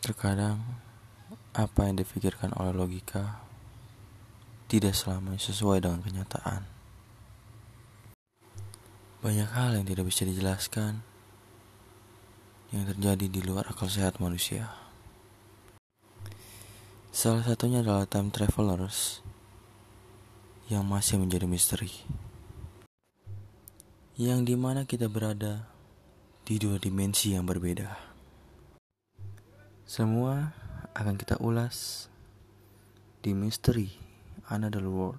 Terkadang, apa yang difikirkan oleh logika tidak selamanya sesuai dengan kenyataan. Banyak hal yang tidak bisa dijelaskan yang terjadi di luar akal sehat manusia. Salah satunya adalah time travelers yang masih menjadi misteri. Yang di mana kita berada di dua dimensi yang berbeda. Semua akan kita ulas di Misteri Another World.